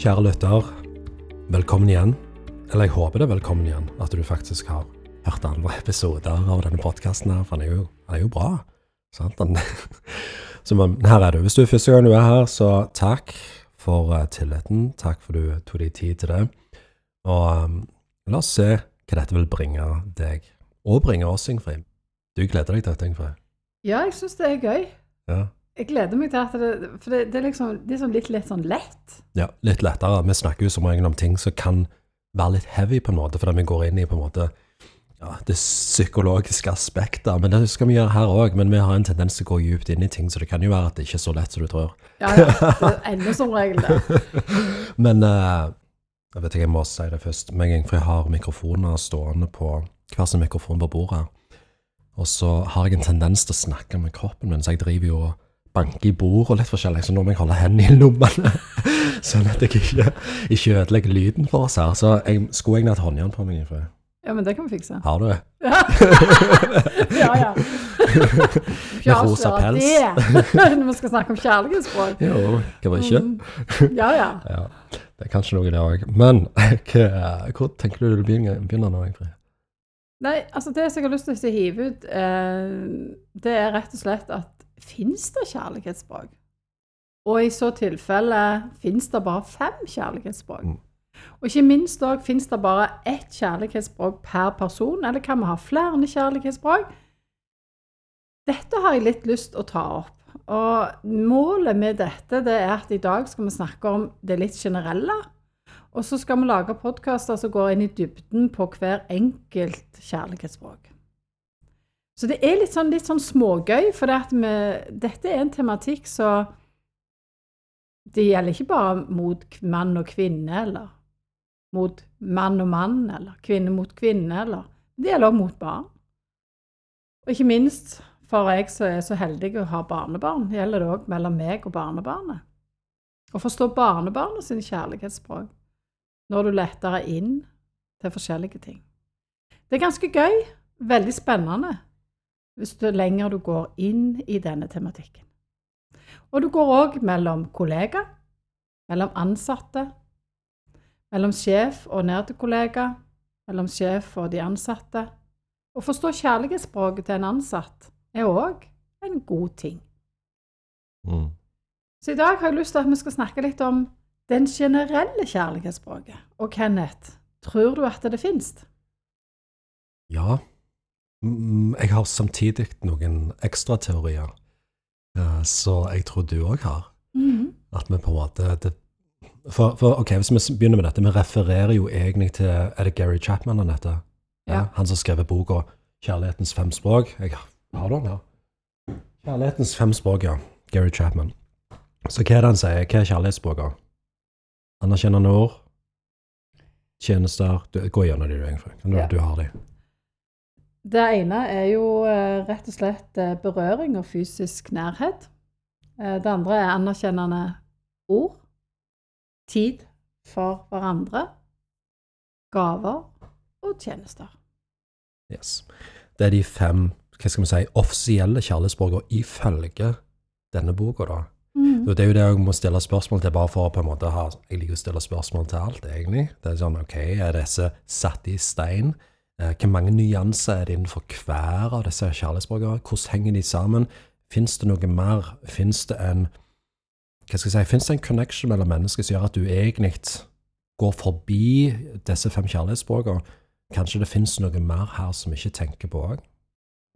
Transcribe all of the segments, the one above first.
Kjære lytter, velkommen igjen. Eller jeg håper det er velkommen igjen, at du faktisk har hørt andre episoder av denne podkasten her, for den er jo, den er jo bra. Sant? Den, så her er du. Hvis du er første gang du er her, så takk for uh, tilliten. Takk for du tok deg tid til det. Og um, la oss se hva dette vil bringe deg, og bringe oss, Ingfrid. Du gleder deg til dette, Ingfrid? Ja, jeg syns det er gøy. Ja. Jeg gleder meg til at det For det, det er liksom det er sånn litt, litt sånn lett. Ja, litt lettere. Vi snakker jo som regel om ting som kan være litt heavy, på en måte, fordi vi går inn i på en måte ja, det psykologiske aspektet. Men det skal vi gjøre her òg. Men vi har en tendens til å gå dypt inn i ting, så det kan jo være at det ikke er så lett som du tror. Ja, ja. Det ender som regel det. Men uh, jeg vet ikke, jeg må si det først. Med en gang, jeg har mikrofoner stående på hver sin mikrofon på bordet. Og så har jeg en tendens til å snakke med kroppen min, så jeg driver jo og banker i bord og litt forskjellig, så nå må jeg holde hendene i lommene. sånn at jeg ikke, ikke ødelegger lyden for oss her. Så jeg skulle egentlig hatt håndjern på meg. For Ja, men det kan vi fikse. har du det? Ja, ja. ja. Med rosa pels. Når vi skal snakke om kjærlighetsspråk. Jo, hvorfor ikke? Mm. Ja, ja. Ja, det er kanskje noe det òg. Men hva, hvor tenker du du begynner nå, egentlig? Nei, altså det som jeg har lyst til å hive ut, eh, det er rett og slett at fins det kjærlighetsspråk? Og i så tilfelle fins det bare fem kjærlighetsspråk? Mm. Og ikke minst òg fins det bare ett kjærlighetsspråk per person, eller kan vi ha flere kjærlighetsspråk? Dette har jeg litt lyst til å ta opp. Og målet med dette det er at i dag skal vi snakke om det litt generelle. Og så skal vi lage podkaster som går inn i dybden på hver enkelt kjærlighetsspråk. Så det er litt sånn, litt sånn smågøy, for det vi, dette er en tematikk som Det gjelder ikke bare mot mann og kvinne, eller mot mann og mann, eller kvinne mot kvinne, eller Det gjelder også mot barn. Og ikke minst for jeg som er så heldig å ha barnebarn, gjelder det òg mellom meg og barnebarnet. Å forstå barnebarnet sin kjærlighetsspråk når du lettere inn til forskjellige ting. Det er ganske gøy, veldig spennende, hvis du lenger du går inn i denne tematikken. Og du går òg mellom kollegaer, mellom ansatte, mellom sjef og ned til kollega, mellom sjef og de ansatte. Å forstå kjærlighetsspråket til en ansatt er òg en god ting. Mm. Så i dag har jeg lyst til at vi skal snakke litt om den generelle kjærlighetsspråket. Og Kenneth, tror du at det finnes? Ja. Mm, Jeg har samtidig noen ekstrateorier, uh, så jeg tror du òg har. Mhm. At vi på en måte det, for, for ok, Hvis vi begynner med dette, vi refererer jo egentlig til Er det Gary Chapman han heter? Ja. Han som skrev boka 'Kjærlighetens fem språk'. Jeg har den her. 'Kjærlighetens fem språk', ja. Gary Chapman. Så hva er det han sier? Hva er kjærlighetsspråket? Anerkjennende ord? Tjenester? Du, gå gjennom de, du, egentlig. Du, Ja. du har de. Det ene er jo eh, rett og slett eh, berøring og fysisk nærhet. Eh, det andre er anerkjennende ord. Tid for hverandre. Gaver og tjenester. Yes. Det er de fem hva skal vi si, offisielle kjærlighetsspråkene ifølge denne boka. da. Mm. Det er jo det jeg må stille spørsmål til, bare for å på en måte ha Jeg liker å stille spørsmål til alt, egentlig. Det er sånn, ok, Er disse satt i stein? Eh, hvor mange nyanser er det innenfor hver av disse kjærlighetsspråkene? Hvordan henger de sammen? Fins det noe mer? Fins det en hva skal jeg si, det en connection mellom mennesker som gjør at du egentlig går forbi disse fem kjærlighetsspråkene? Kanskje det fins noe mer her som vi ikke tenker på òg?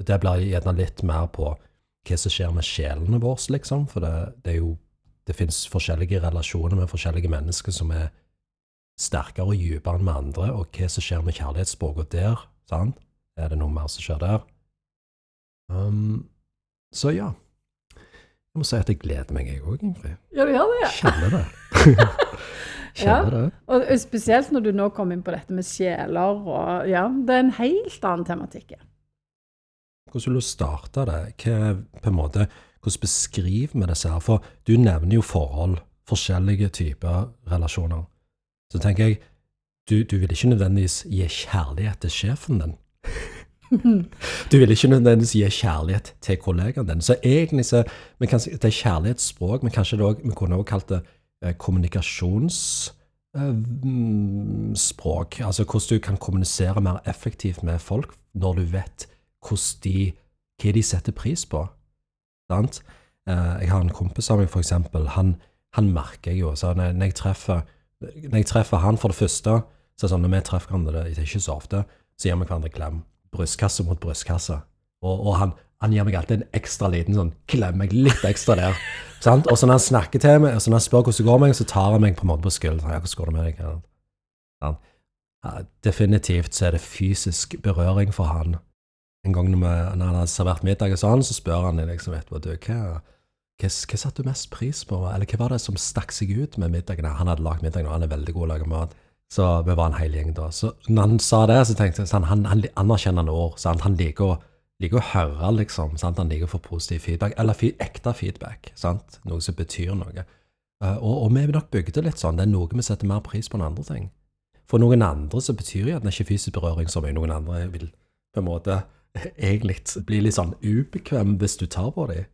Det blir gjerne litt mer på hva som skjer med sjelene våre, liksom. For det, det er jo Det fins forskjellige relasjoner med forskjellige mennesker som er sterkere og dypere enn med andre, og hva som skjer med kjærlighetsspråket der, sant? Er det noe mer som skjer der? Um, så ja. Jeg må si at jeg gleder meg, jeg òg, Ingrid. Ja, du gjør det, ja. Kjenner det. Kjenner det. Og og spesielt når du nå kom inn på dette med sjeler og Ja, det er en helt annen tematikk. Hvordan vil du starte det? Hva, på en måte, hvordan beskriver vi disse her? For du nevner jo forhold, forskjellige typer relasjoner. Så tenker jeg, du, du vil ikke nødvendigvis gi kjærlighet til sjefen din. Du vil ikke nødvendigvis gi kjærlighet til kollegaen din. Så egentlig så, kan, det er kjærlighetsspråk, men kanskje også, vi kunne også kalt det eh, kommunikasjonsspråk. Altså hvordan du kan kommunisere mer effektivt med folk når du vet de, hva de setter pris på. Sant? Eh, jeg har en kompis av meg, for eksempel. Han, han merker jeg jo. Så når, jeg treffer, når jeg treffer han, for det første så er det sånn, Når vi treffer hverandre, det er ikke så ofte, så gir vi hverandre klem. Brystkasse mot brystkasse. Og, og han, han, gir meg alltid en ekstra liten sånn klem, meg litt ekstra der. sant? Og så når han snakker til meg, og så når han spør hvordan det går med meg, så tar han meg på en måte på skulderen. Ja, 'Hvordan går det med deg?' Ja. Ja, definitivt så er det fysisk berøring for han. En gang når, vi, når han har servert middag og sånn, så spør han liksom, etterpå du, hva, hva, hva satte du mest pris på, eller hva var det som stakk seg ut med middagen? Han hadde lagd middagen, og han er veldig god til å lage mat. Så vi var en hel gjeng da. Så når han sa det, så tenkte jeg sånn, han, han anerkjenner ord. Sant? Han liker å, liker å høre, liksom. Sant? Han liker å få positiv feedback, eller ekte feedback. Sant? Noe som betyr noe. Uh, og, og, vi nok bygd litt sånn. Det er noe vi setter mer pris på enn andre ting. For noen andre så betyr det ikke fysisk berøring så mye. Noen andre vil på en måte egentlig bli litt sånn ubekvem hvis du tar på dem.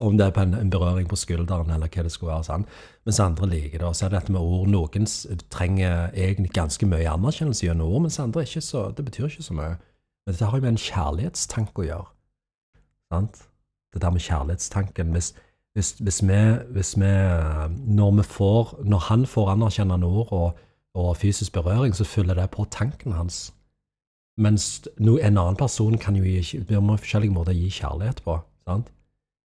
Om det er på en, en, berøring på skulderen eller hva det skulle være. sånn. Mens andre liker det. Og så er det dette med ord. Noen trenger egentlig ganske mye anerkjennelse gjennom ord, mens andre ikke så, det betyr ikke så mye. Men dette har jo med en kjærlighetstanke å gjøre. Sant? Det der med kjærlighetstanken. Hvis, hvis, hvis, vi, hvis vi, når, vi får, når han får anerkjennende ord og, og fysisk berøring, så fyller det på tanken hans. Mens en annen person kan jo gi, på forskjellige måter gi kjærlighet på. sant?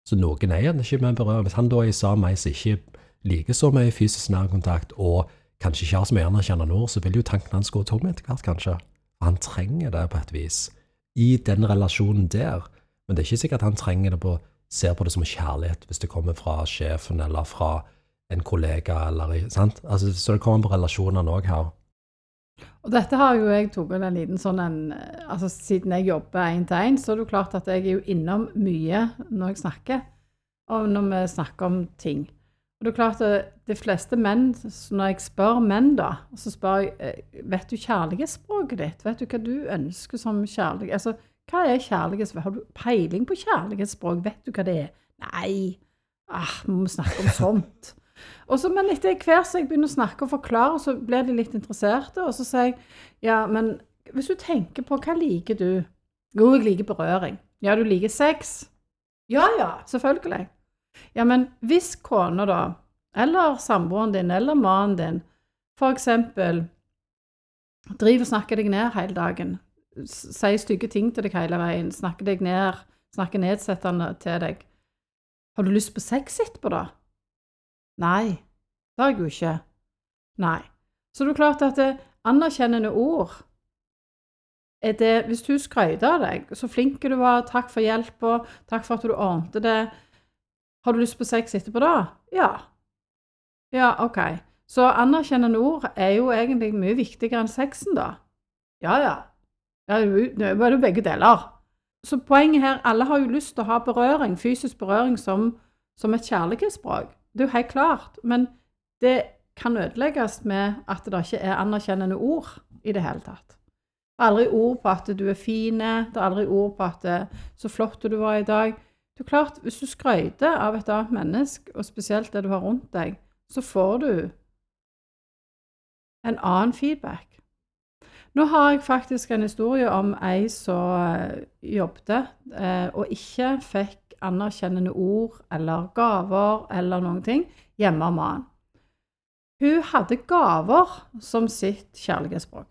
Så noen er gjerne ikke med berøring. Hvis han da er med ei som ikke liker så mye fysisk nærkontakt, og kanskje ikke har så mye anerkjennende ord, så vil jo tanken hans gå tom etter hvert, kanskje. Han trenger det på et vis. I den relasjonen der. Men det er ikke sikkert han trenger det på, ser på det som kjærlighet hvis det kommer fra sjefen eller fra en kollega. Eller, sant? Altså, så det kommer på relasjonene òg her. Og dette har jo jeg tatt en liten sånn en altså Siden jeg jobber én til én, så er det jo klart at jeg er jo innom mye når jeg snakker, og når vi snakker om ting. Og det er klart at de fleste menn, når jeg spør menn, da, så spør jeg eh, vet du kjærlighetsspråket ditt. Vet du hva du ønsker som kjærlighet? Altså, hva er kjærlighetsspråk? Har du peiling på kjærlighetsspråk? Vet du hva det er? Nei. Ah, må vi snakke om sånt? Og så, Men etter hvert som jeg begynner å snakke og forklare, så blir de litt interesserte. Og så sier jeg ja, men hvis du tenker på hva liker du? Jo, jeg liker berøring. Ja, du liker sex? Ja, ja, selvfølgelig. Ja, men hvis kona, da, eller samboeren din, eller mannen din, for eksempel driver og snakker deg ned hele dagen, sier stygge ting til deg hele veien, snakker deg ned, snakker nedsettende til deg, har du lyst på sex etterpå, da? Nei, det har jeg jo ikke. Nei. Så det er klart at det anerkjennende ord er det Hvis du skryter av deg, så flink du var, takk for hjelpa, takk for at du ordnet det Har du lyst på sex etterpå, da? Ja. Ja, OK. Så anerkjennende ord er jo egentlig mye viktigere enn sexen, da. Ja, ja. Ja, det er jo begge deler. Så poenget her, alle har jo lyst til å ha berøring, fysisk berøring, som, som et kjærlighetsspråk. Det er jo helt klart. Men det kan ødelegges med at det ikke er anerkjennende ord i det hele tatt. Det er aldri ord på at du er fin, det er aldri ord på at eh, 'så flott du var i dag'. Det er klart, Hvis du skryter av et annet menneske, og spesielt det du har rundt deg, så får du en annen feedback. Nå har jeg faktisk en historie om ei som eh, jobbet eh, og ikke fikk anerkjennende ord eller gaver eller noen ting hjemme av mannen. Hun hadde gaver som sitt kjærlighetsspråk.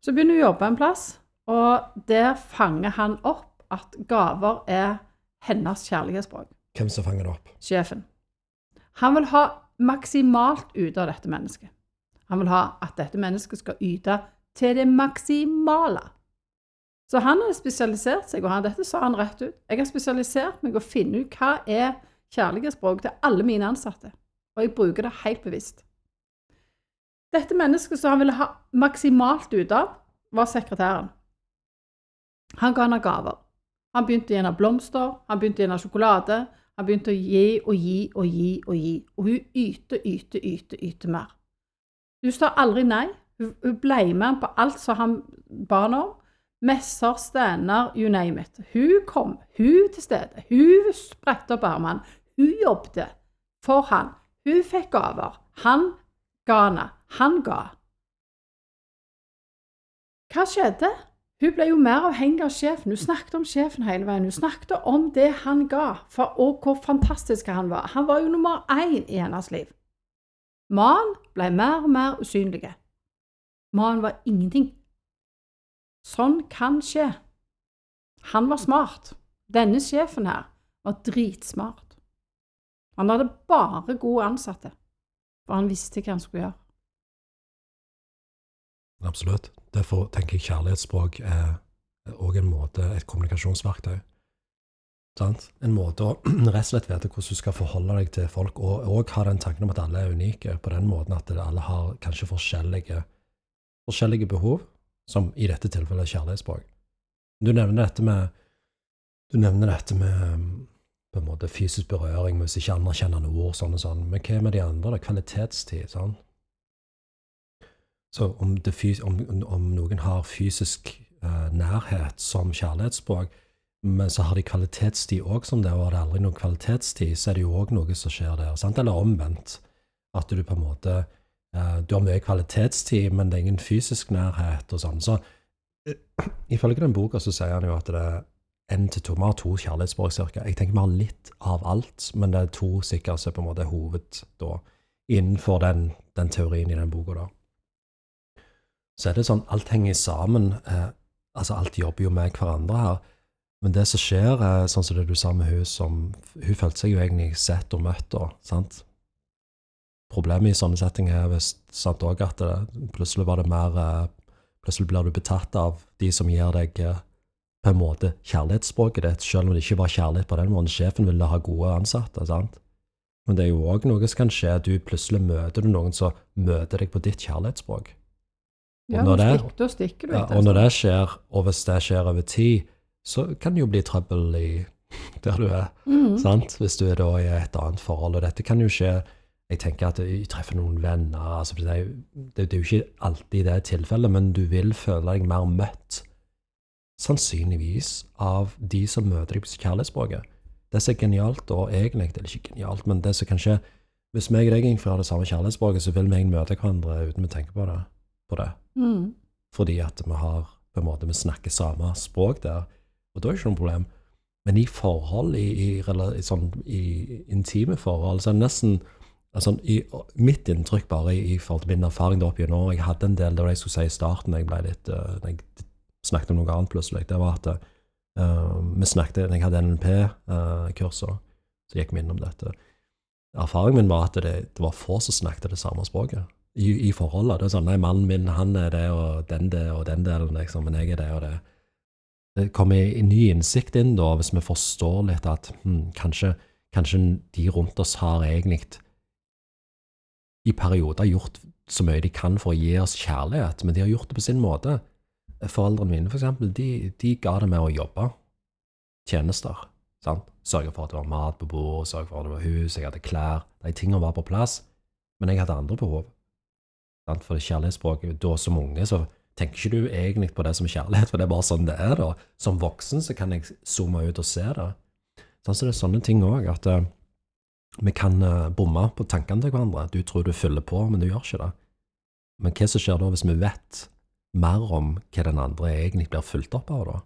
Så begynner hun å jobbe en plass, og der fanger han opp at gaver er hennes kjærlighetsspråk. Hvem som fanger det opp? Sjefen. Han vil ha maksimalt ut av dette mennesket. Han vil ha at dette mennesket skal yte til det maksimale. Så han har spesialisert seg, og han, dette sa han rett ut. Jeg har spesialisert meg å finne ut hva er kjærlighetsspråk til alle mine ansatte. Og jeg bruker det helt bevisst. Dette mennesket som han ville ha maksimalt ut av, var sekretæren. Han ga henne gaver. Han begynte å gi henne blomster, han begynte å gi henne sjokolade. Han begynte å gi og gi og gi og gi. Og hun yter, yter, yter, yter mer. Hun sa aldri nei. Hun ble med ham på alt som han ba henne om. Messer, stander, you name it. Hun kom, hun til stede. Hun spredte opp armene. Hun jobbet for han. Hun fikk gaver. Han ga henne. Han ga. Hva skjedde? Hun ble jo mer avhengig av sjefen. Hun snakket om sjefen hele veien. Hun snakket om det han ga, og hvor fantastisk han var. Han var jo nummer én i hennes liv. Mannen ble mer og mer usynlig. Mannen var ingenting. Sånn kan skje. Han var smart. Denne sjefen her var dritsmart. Han hadde bare gode ansatte, for han visste hva han skulle gjøre. Absolutt. Derfor tenker jeg kjærlighetsspråk er òg en måte, et kommunikasjonsverktøy. Sant? En måte å rett og slett vite hvordan du skal forholde deg til folk, og òg ha den tanken om at alle er unike, på den måten at alle har kanskje forskjellige, forskjellige behov, som i dette tilfellet er kjærlighetsspråk. Du nevner dette med du nevner dette med på en måte fysisk berøring, hvis ikke anerkjennende ord, sånn og sånn. Men hva med de andre? da? Kvalitetstid. sånn? Så om, om, om, noen har fysisk uh, nærhet som kjærlighetsspråk, men så har de kvalitetstid òg som det, og har det aldri noen kvalitetstid, så er det jo òg noe som skjer der. sant? Eller omvendt. At du på en måte Du har mye kvalitetstid, men det er ingen fysisk nærhet og sånn. Så uh, ifølge den boka så sier han jo at det er én til to. Vi har to kjærlighetsspråk cirka. Jeg tenker vi har litt av alt, men det er to sikkert som på en måte hoved da, innenfor den, den, teorien i den boka. da. Så er det sånn, alt henger sammen. Eh, altså, alt jobber jo med hverandre her. Men det som skjer, er sånn som det du sa med hun som Hun følte seg jo egentlig sett og møtt, da, sant? Problemet i sånne settinger er visst sant òg at det, plutselig var det mer eh, Plutselig blir du betatt av de som gir deg eh, på en måte kjærlighetsspråket ditt, selv om det ikke var kjærlighet på den måten. Sjefen ville ha gode ansatte. sant? Men det er jo òg noe som kan skje. Du plutselig møter du noen som møter deg på ditt kjærlighetsspråk. ja, når det, da stikker du ja, Og når det skjer, og hvis det skjer over tid, så kan det jo bli trøbbel i der du er. Mm. sant? Hvis du er da i et annet forhold. Og dette kan jo skje Jeg tenker at jeg treffer noen venner altså det, er det, det er jo ikke alltid det tilfellet, men du vil føle deg mer møtt sannsynligvis av de som møter deg på kjærlighetsspråket. Det som er genialt, og egentlig det er ikke genialt, men det som kanskje Hvis meg og deg innfører det samme kjærlighetsspråket, så vil vi møte hverandre uten å tenke på det. På det. Mm. Fordi at vi har på en måte, vi snakker samme språk der, og da er det ikke noe problem. Men i forhold, i, i, i, sånn, i intime forhold, så er det nesten altså, i, Mitt inntrykk bare i, forhold til min erfaring da oppe gjennom Jeg hadde en del det jeg skulle si i starten, jeg ble litt, uh, jeg snakket om noe annet plutselig. Det var at uh, vi snakket Jeg hadde NLP-kurser, så gikk vi innom dette. Erfaringen min var at det, det var få som snakket det samme språket i, i, forholdet. Det er sånn Nei, mannen min, han er det, og den det, og den delen, liksom, men jeg er det og det. Det kommer ny innsikt inn da, hvis vi forstår litt at hmm, kanskje, kanskje de rundt oss har egentlig i perioder gjort så mye de kan for å gi oss kjærlighet, men de har gjort det på sin måte. Foreldrene mine, for eksempel, de, de ga det med å jobbe. Tjenester. Sant? Sørge for at det var mat på bordet, sørge for at det var hus, jeg hadde klær. De tingene var på plass. Men jeg hadde andre behov. Sant? For kjærlighetsspråket Da som unge så tenker ikke du egentlig på det som kjærlighet, for det er bare sånn det er. da. Som voksen så kan jeg zoome ut og se det. Sånn, så det er sånne ting òg, at uh, vi kan uh, bomme på tankene til hverandre. Du tror du fyller på, men du gjør ikke det. Men hva som skjer da hvis vi vet mer om hva den andre egentlig blir fulgt opp av, da.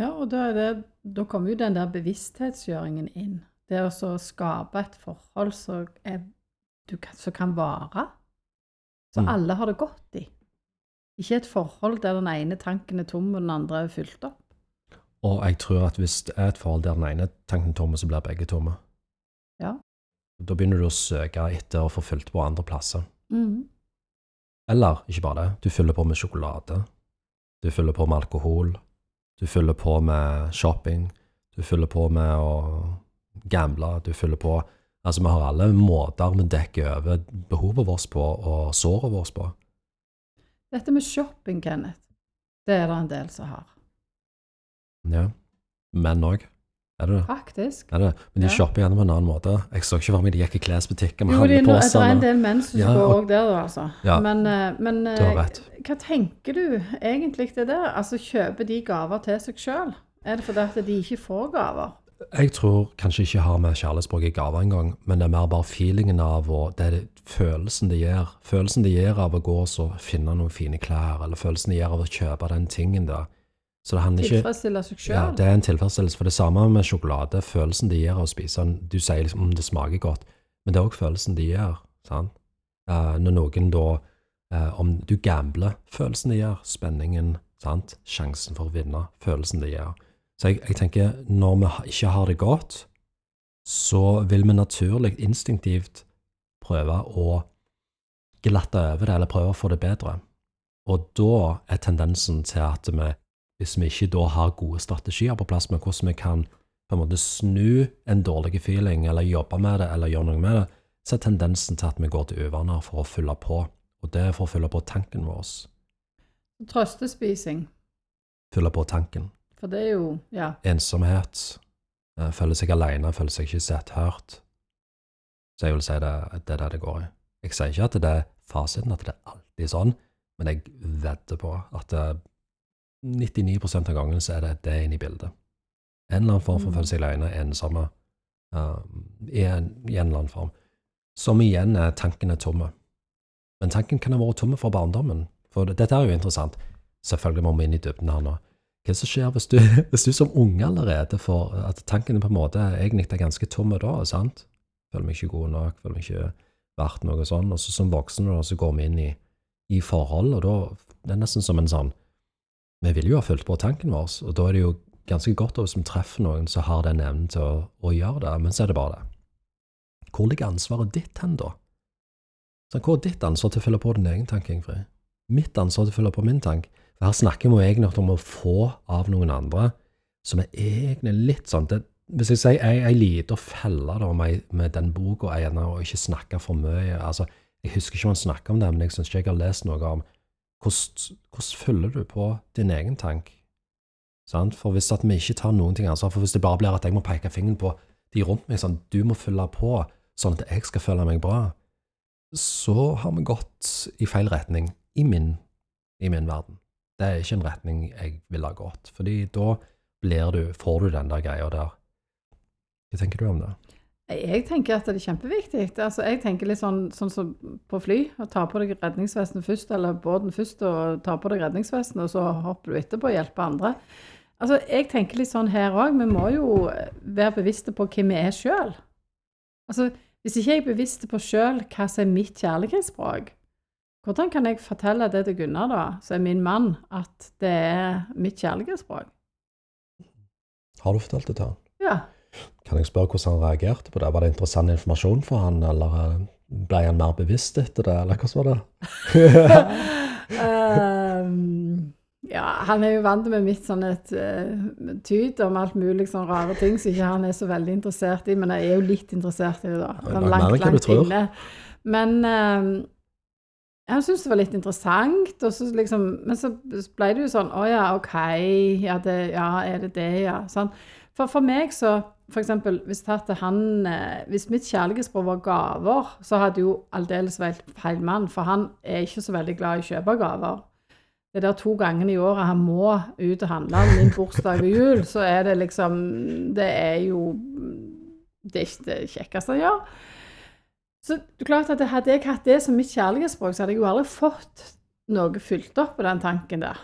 Ja, og da, det, da kommer jo den der bevissthetsgjøringen inn. Det å skape et forhold som kan vare. Så mm. alle har det godt i. Ikke et forhold der den ene tanken er tom og den andre er fylt opp. Og jeg tror at hvis det er et forhold der den ene tanken tomme, så blir begge tomme. Ja. Da begynner du å søke etter å få fylt på andre plasser. Mm. Eller ikke bare det, du fyller på med sjokolade. Du fyller på med alkohol. Du fyller på med shopping. Du fyller på med å gamble. Du fyller på Altså, vi har alle måter vi dekker over behovet vårt på, og såret vårt på. Dette med shopping, Kenneth, det er det en del som har. Ja. Menn òg. Er det det? Faktisk. Er det? Men de ja. shopper på en annen måte. Jeg så ikke for meg de gikk i klesbutikker med. Jo, det er en del menn som ja, går òg der, altså. Ja, men, eh, men du har rett. Eh, hva tenker du egentlig det der? Altså, kjøper de gaver til seg sjøl? Er det fordi at de ikke får gaver? Jeg tror kanskje ikke har med kjærlighetsspråk i gave engang, men det er mer bare feelingen av og Det er det, følelsen det gir. Følelsen det gir av å gå og så finne noen fine klær, eller følelsen det gir av å kjøpe den tingen der. Så det handler ikke Tilfredsstille seg sjøl. ja, Det er en tilfredsstillelse. For det samme med sjokolade. Følelsen det gir av å spise den. Du sier liksom om det smaker godt, men det er òg følelsen det gir. sant? Uh, når noen da uh, Om du gambler, følelsen det gir, spenningen, sant? sjansen for å vinne, følelsen det gir. Så jeg, jeg tenker, når vi ikke har det godt, så vil vi naturlig, instinktivt, prøve å glatte over det, eller prøve å få det bedre. Og da er tendensen til at vi, hvis vi ikke da har gode strategier på plass med hvordan vi kan på en måte snu en dårlig feeling, eller jobbe med det, eller gjøre noe med det, så er tendensen til at vi går til uvaner for å fylle på. Og det er for å fylle på tanken vår. Trøstespising. Fylle på tanken. For det er jo Ja. ensomhet, eh, føler seg alene, føler seg ikke sett, hørt. Så jeg vil si det, det er det det går i. Jeg sier ikke at det er fasiten, at det er alltid sånn, men jeg vedder på at det, 99 av gangen så er det det inne i bildet. En eller annen form for Mm. føle seg alene, ensomme, uh, i, en, i en eller annen form. Som igjen er tanken er tomme. Men tanken kan ha vært tomme for barndommen. For det- dette er jo interessant. Selvfølgelig må vi inn i dybden her nå. Hva som skjer hvis du, hvis du som unge allerede får at tanken på en måte egentlig er ganske tomme da, sant? Føler meg ikke god nok, føler meg ikke verdt noe sånn. Og så som voksne da, så går vi inn i, i forhold, og da det er nesten som en sånn Vi vil jo ha fulgt på tanken vår, og da er det jo ganske godt hvis vi treffer noen som har den evnen til å, å gjøre det, men så er det bare det. Hvor ligger ansvaret ditt hen, da? Hvor er ditt ansvar til å fylle på din egen tanke, Ingfrid? Mitt ansvar til å fylle på min tank? For her snakker vi egentlig om å få av noen andre, som er egentlig litt sånn det, Hvis jeg sier ei, ei lita felle da, med, med den boka og ikke snakke for mye altså, Jeg husker ikke om han snakker om det, men jeg syns ikke jeg har lest noe om hvordan, hvordan følger du på din egen tank? Sant? For hvis at vi ikke tar noen ting ansvar, for hvis det bare blir at jeg må peke fingeren på de rundt meg, sånn, du må følge på sånn at jeg skal føle meg bra, så har vi gått i feil retning i min, i min verden. Det er ikke en retning jeg ville ha gått, fordi da blir du, får du den der greia der. Hva tenker du om det? Jeg tenker at det er kjempeviktig. Altså, jeg tenker litt sånn, sånn som på fly. Å ta på deg redningsvesten først, eller båten først, og ta på deg redningsvesten, og så hopper du etterpå og hjelper andre. Altså, jeg tenker litt sånn her òg. Vi må jo være bevisste på hvem vi er sjøl. Altså, hvis ikke jeg er bevisst på sjøl hva som er mitt kjærlighetsspråk, hvordan kan jeg fortelle det til Gunnar, da, som er min mann, at det er mitt kjærlighetsspråk? Har du fortalt det til han? Ja. Kan jeg spørre hvordan han reagerte på det? Var det interessant informasjon for han, eller eh, ble han mer bevisst etter det, eller hvordan var det? um, ja, han er jo vant med mitt sånn et uh, tyd om alt mulig sånn rare ting som ikke han er så veldig interessert i, men jeg er jo litt interessert i det, da. Sånn langt langt, langt inne. Men um, han syntes det var litt interessant, og så liksom, men så ble det jo sånn Å ja, OK. Ja, det, ja, er det det, ja? Sånn. For, for meg så eksempel, hvis, han, eh, hvis mitt kjærlighetsspråk var gaver, så hadde jo aldeles feil mann, for han er ikke så veldig glad i å kjøpe gaver. Det der to gangene i året han må ut og handle, min bursdag og jul, så er det liksom Det er jo Det er ikke det kjekkeste han gjør. Så klart at hadde jeg hatt det som mitt kjærlighetsspråk, så hadde jeg jo aldri fått noe fylt opp på den tanken der.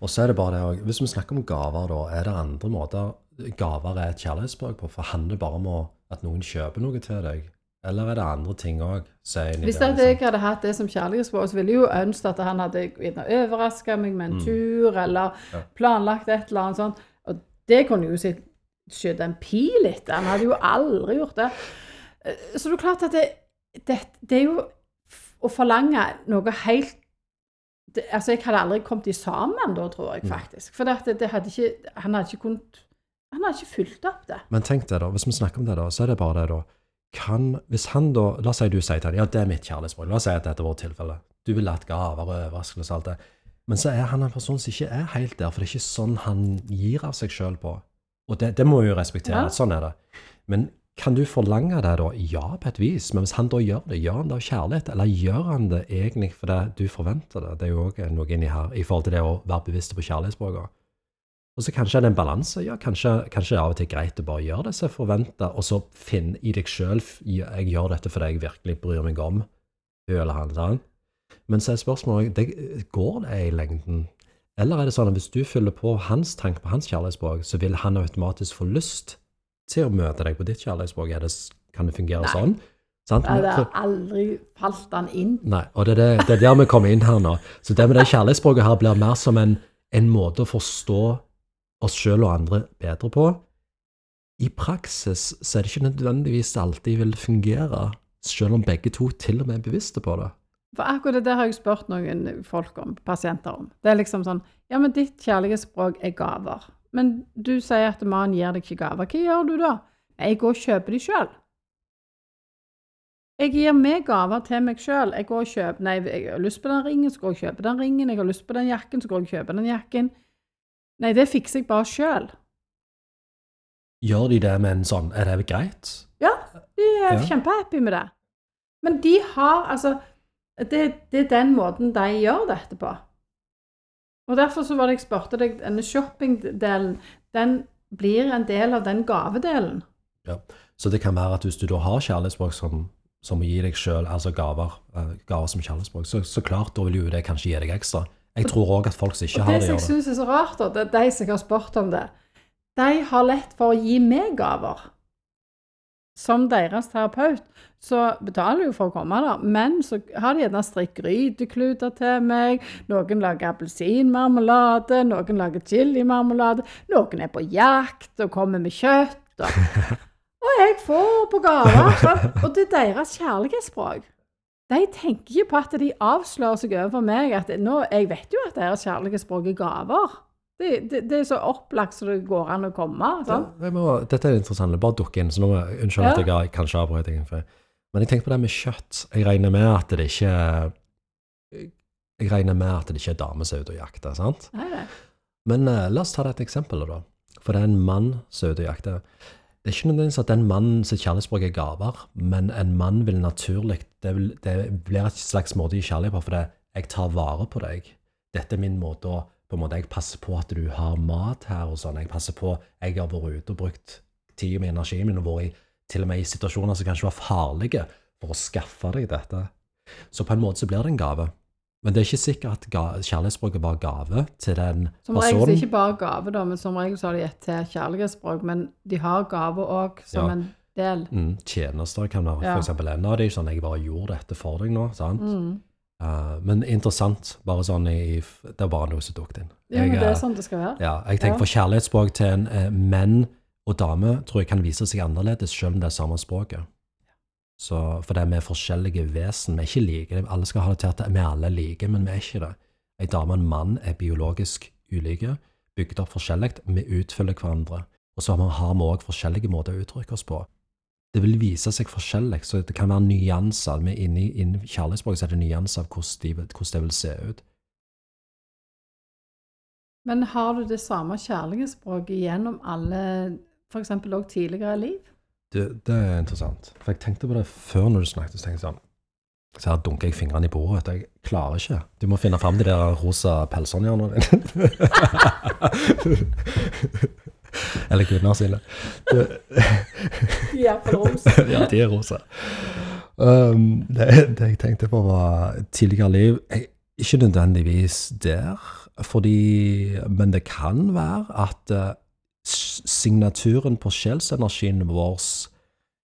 Og så er det bare det Hvis vi snakker om gaver, da, er det andre måter gaver er et kjærlighetsspråk på? For handler det bare om at noen kjøper noe til deg? Eller er det andre ting òg? Hvis at jeg hadde hatt det som kjærlighetsspråk, så ville jeg jo ønsket at han hadde overraska meg med en Mm. tur, eller Ja. planlagt et eller annet sånt. Og det kunne jo skutt en pil etter. Han hadde jo aldri gjort det. Eh, Så det er klart at det, det, det er jo å forlange noe helt det, Altså, jeg hadde aldri kommet i sammen da, tror jeg Mm. faktisk. For det, det hadde ikke, han hadde ikke kunnet Han hadde ikke fulgt opp det. Men tenk deg, da. Hvis vi snakker om det, da, så er det bare det, da. Kan, hvis han da La oss si du sier til han, ja, det er mitt kjærlighetsspråk. La oss si at dette er vårt tilfelle. Du vil ha gaver og overraskelser og alt det. Men så er han en person som ikke er helt der, for det er ikke sånn han gir av seg sjøl på. Og det, det må vi jo respektere. Ja. Sånn er det. Men kan du forlange det da? Ja, på et vis. Men hvis han da gjør det, gjør han det av kjærlighet? Eller gjør han det egentlig fordi du forventer det? Det er jo òg noe inni her i forhold til det å være bevisst på kjærlighetsspråket. Og så kanskje er det en balanse. Ja, kanskje, kanskje det er av og til greit å bare gjøre det som jeg forventa, og så finne i deg sjøl Jeg gjør dette fordi jeg virkelig bryr meg om hun eller han. Men så er spørsmålet det, går det i lengden. Eller er det sånn at hvis du fyller på hans tanke på hans kjærlighetsspråk, så vil han automatisk få lyst til å møte deg på ditt kjærlighetsspråk? Er det, kan det fungere Nei. sånn? Sant? Det har aldri falt han inn. Nei, og det er, det, det er der vi kommer inn her nå. Så det med det kjærlighetsspråket her blir mer som en, en måte å forstå oss sjøl og andre bedre på. I praksis så er det ikke nødvendigvis alltid vil fungere, selv om begge to til og med er bevisste på det. For akkurat det der har jeg spurt noen folk om, pasienter om. Det er liksom sånn Ja, men ditt kjærlighetsspråk er gaver. Men du sier at mannen gir deg ikke gaver. Hva gjør du da? Jeg går og kjøper de sjøl. Jeg gir meg gaver til meg sjøl. Jeg går og kjøper Nei, jeg har lyst på den ringen, så går jeg og kjøper den ringen. Jeg har lyst på den jakken, så går jeg og kjøper den jakken. Nei, det fikser jeg bare sjøl. Gjør de det med en sånn Er det greit? Ja, de er Ja. kjempehappy med det. Men de har altså det, det er den måten de gjør dette på. Og derfor så var det jeg spurte deg, denne shoppingdelen, den blir en del av den gavedelen. Ja, Så det kan være at hvis du da har kjærlighetsspråk som, som gi deg sjøl, altså gaver, eh, gaver som kjærlighetsspråk, så, så klart da vil jo det kanskje gi deg ekstra. Jeg tror òg at folk som ikke Og har det det, som jeg gjør syns er så rart, da, det er de som har spurt om det, de har lett for å gi meg gaver. Som deres terapeut, så betaler jo for å komme der, men så har de gjerne strikk grytekluter til meg, noen lager appelsinmarmelade, noen lager chilimarmelade, noen er på jakt og kommer med kjøtt. Og, og jeg får på gaver, og det er deres kjærlighetsspråk. De tenker ikke på at de avslører seg overfor meg at nå, jeg vet jo at deres kjærlighetsspråk er gaver. Det, det, det er så opplagt som det går an å komme. Sånn. Ja, må, dette er interessant. Det bare dukker inn. så nå Unnskyld ja. At jeg kanskje avbrøt deg. Men jeg tenker på det med kjøtt. Jeg regner med at det ikke er Jeg regner med at det ikke er damer som er ute og jakter. sant? Nei, nei. Men uh, la oss ta det et eksempel, da. For det er en mann som er ute og jakter. Det er ikke nødvendigvis at den mannen sitt kjærlighetsspråk er gaver, men en mann vil naturlig Det, vil, det blir et slags måte å gi kjærlighet på, for det jeg tar vare på deg. Dette er min måte å på en måte, Jeg passer på at du har mat her og sånn. Jeg passer på Jeg har vært ute og brukt tida mi, energien min, og vært i, til og med i situasjoner som kanskje var farlige, for å skaffe deg dette. Så på en måte så blir det en gave. Men det er ikke sikkert at kjærlighetsspråket var gave til den Som regel så personen. ikke bare gave, da, men som regel så har de et til kjærlighetsspråk. Men de har gave òg som Ja. en del. Mm, tjenester kan være Ja. eksempel en av de, sånn jeg bare gjorde dette for deg nå, sant? Mm. Eh, men interessant, bare sånn i, det er bare noe som dukket inn. Ja, men det er sånn det skal være. Ja, jeg tenker Ja. for kjærlighetsspråk til en eh, menn og dame tror jeg kan vise seg annerledes, selv om det er samme språket. Så, for det er vi forskjellige vesen, vi er ikke like. Alle skal ha det til at vi alle er like, men vi er ikke det. En dame og en mann er biologisk ulike, bygd opp forskjellig, vi utfyller hverandre. Og så har vi også forskjellige måter å uttrykke oss på. Det vil vise seg forskjellig, så det kan være nyanser. Men inni, inne i innen kjærlighetsspråk så er det nyanser av hvordan, de, hvordan det vil se ut. Men har du det samme kjærlighetsspråket gjennom alle, f.eks. òg tidligere liv? Det, det er interessant. For jeg tenkte på det før når du snakket, så tenkte jeg sånn Så her dunker jeg fingrene i bordet. Jeg klarer ikke. Du må finne fram de der rosa pelsene dine. Eller kvinner sine. Det- Ja, for rosa. ja, de er rosa. Um, det, det jeg tenkte på, var tidligere liv. Ikke nødvendigvis der, fordi Men det kan være at eh, signaturen på sjelsenergien vår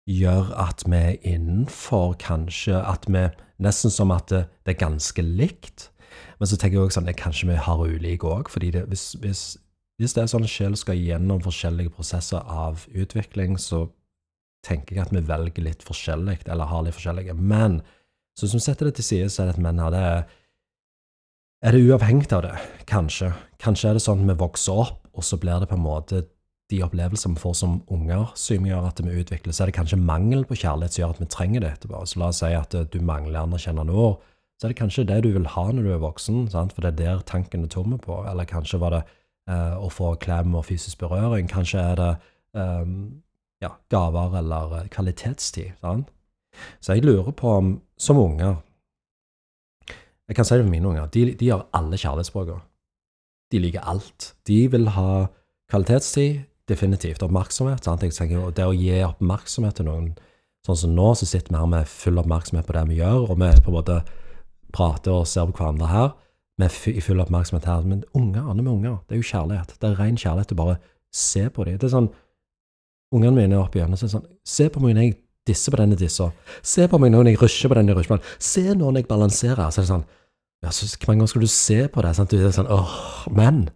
gjør at vi er innenfor kanskje At vi Nesten som at det, det er ganske likt. Men så tenker jeg også sånn at kanskje vi har ulike òg. fordi det, hvis, hvis, hvis det er sånn at sjel skal gjennom forskjellige prosesser av utvikling, så tenker jeg at vi velger litt forskjellig, eller har litt forskjellige. Men så som setter det til side, så er det at menn her, det er Er det uavhengig av det? Kanskje. Kanskje er det sånn at vi vokser opp, og så blir det på en måte de opplevelsene vi får som unger, som gjør at vi utvikler. Så er det kanskje mangel på kjærlighet som gjør at vi trenger det etterpå. Så la oss si at eh, du mangler anerkjennende ord. Så er det kanskje det du vil ha når du er voksen, sant? for det er der tanken er tomme på. Eller kanskje var det eh, å få klem og fysisk berøring. Kanskje er det ehm, ja, gaver eller eh, kvalitetstid. Sant? Så jeg lurer på om, som unger Jeg kan si det for mine unger. De, de har alle kjærlighetsspråkene. De liker alt. De vil ha kvalitetstid, definitivt. Oppmerksomhet. Sant? Jeg tenker, jo, det å gi oppmerksomhet til noen Sånn som nå, så sitter vi her med full oppmerksomhet på det vi gjør, og vi på en måte prater og ser på hverandre her i full oppmerksomhet her. Men unger, andre med unger, det er jo kjærlighet. Det er ren kjærlighet å bare se på dem. Det er sånn Ungene mine er oppe igjen og så er det sånn Se på meg når jeg disser på denne dissa. Se på meg når jeg rusher på denne rusjeballen. Se når jeg balanserer. Så er det sånn ja, så Hvor mange ganger skal du se på det? Sant? Du er sånn, åh, Men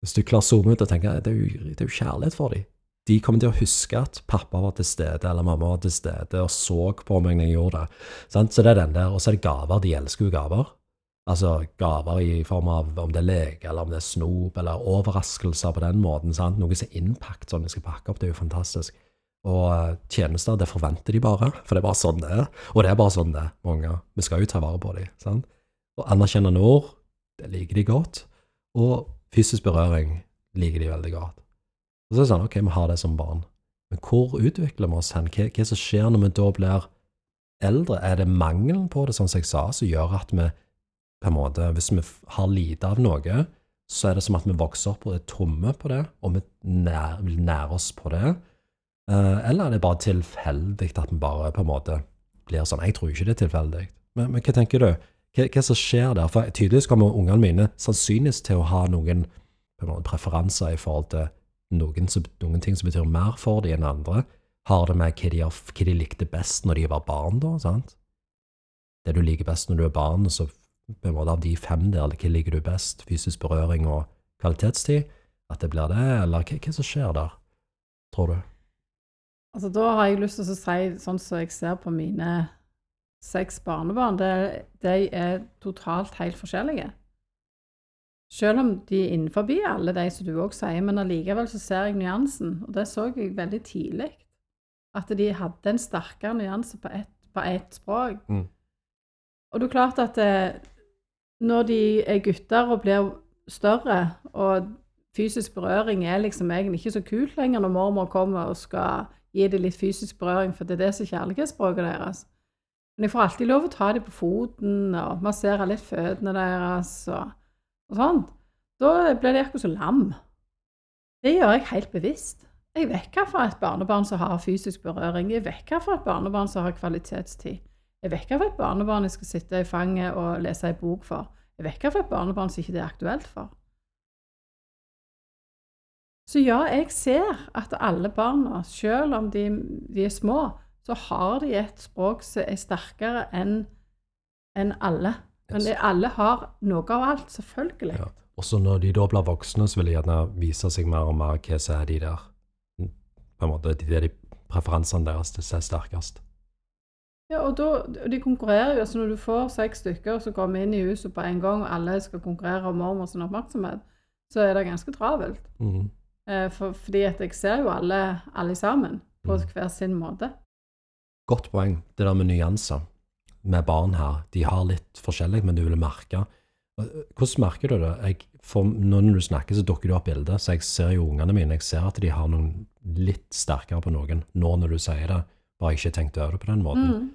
hvis du klarer å zoome ut og tenke det er jo, det er jo kjærlighet for dem. De kommer til å huske at pappa var til stede, eller mamma var til stede, og så på meg når jeg gjorde det. Sant? Så det er den der. Og så er det gaver. De elsker jo gaver. Altså gaver i form av om det er leke, eller om det er snop, eller overraskelser på den måten. Sant? Noe som er innpakt, sånn vi skal pakke opp. Det er jo fantastisk. Og eh, tjenester, det forventer de bare, for det er bare sånn det er. Og det er bare sånn det er, mange. Vi skal jo ta vare på dem. sant? Og anerkjennende ord, det liker de godt. Og fysisk berøring liker de veldig godt. Og så er det sånn, ok, vi har det som barn. Men hvor utvikler vi oss hen? Hva, hva som skjer når vi da blir eldre? Er det mangelen på det, sånn som jeg sa, som gjør at vi på en måte, hvis vi har lite av noe, så er det som at vi vokser opp og er tomme på det, og vi nær, vil nære oss på det. Eh, eller er det bare tilfeldig at vi bare på en måte blir sånn? Jeg tror ikke det er tilfeldig. Men, men hva tenker du? Hva, hva som skjer der? For tydeligvis kommer ungene mine sannsynligvis til å ha noen måte, preferanser i forhold til noen, noen ting som betyr mer for dem enn andre. Har det med hva de, hva de likte best når de var barn, da? sant? Det du liker best når du er barn, og så på en måte av de fem der, hva liker du best? Fysisk berøring og kvalitetstid? At det blir det, eller hva, hva som skjer der, tror du? Altså, da har jeg lyst til å si, sånn som jeg ser på mine seks barnebarn, det, de er totalt helt forskjellige. Selv om de er innenfor alle de som du òg sier, men allikevel så ser jeg nyansen, og det så jeg veldig tidlig. At de hadde en sterkere nyanse på ett på ett språk. Mm. Og det er klart at eh, når de er gutter og blir større, og fysisk berøring er liksom egentlig ikke så kult lenger når mormor kommer og skal gi dem litt fysisk berøring, for det er det som er kjærlighetsspråket deres. Men jeg får alltid lov å ta dem på foten og massere litt føttene deres og, og sånt. Da blir de akkurat som lam. Det gjør jeg helt bevisst. Jeg vet hva for et barnebarn som har fysisk berøring. Jeg vet hva for et barnebarn som har kvalitetstid. Jeg vet ikke hva et barnebarn jeg skal sitte i fanget og lese ei bok for. Jeg vet ikke hva et barnebarn som ikke det er aktuelt for. Så ja, jeg ser at alle barna, selv om de, de er små, så har de et språk som er sterkere enn enn alle. Men det, alle har noe av alt, selvfølgelig. Ja. Også når de da blir voksne, så vil de gjerne vise seg mer og mer hva som er de der på en måte, de, de preferansene deres som er sterkest. Ja, og da, de konkurrerer jo. altså Når du får seks stykker som kommer inn i huset på en gang, og alle skal konkurrere om mormors oppmerksomhet, så er det ganske travelt. Eh, for, fordi at jeg ser jo alle, alle sammen på Mm. hver sin måte. Godt poeng, det der med nyanser. Med barn her, de har litt forskjellig, men du vil merke. Hvordan merker du det? Jeg, for når du snakker, så dukker det opp bilder, så jeg ser jo ungene mine, jeg ser at de har noen litt sterkere på noen, nå når du sier det, bare ikke tenkt over det på den måten. Mm.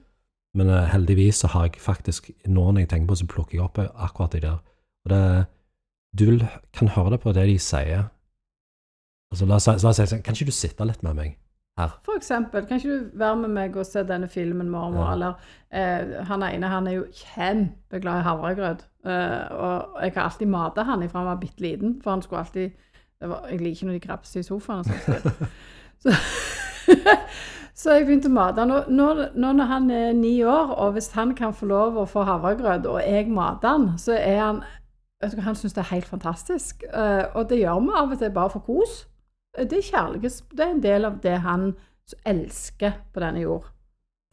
Men eh, heldigvis så har jeg faktisk, nå når jeg tenker på, så plukker jeg opp akkurat det der. Og det, du kan høre det på det de sier. Altså, la oss, si- sånn, kan ikke du sitte litt med meg her? For eksempel, kan ikke du være med meg og se denne filmen, mormor? Ja. Eller eh, han ene han er jo kjempeglad i havregrøt. Eh, og jeg har alltid mata han ifra han var bitte liten, for han skulle alltid det var, Jeg liker ikke når de grabser i sofaen og sånn. så, så jeg begynte å mate han. Nå, nå når han er ni år, og hvis han kan få lov å få havregrøt, og jeg mater han, så er han vet du Han syns det er helt fantastisk. Eh, og det gjør vi av og til bare for kos. Eh, Det er kjærlighets... Det er en del av det han elsker på denne jord.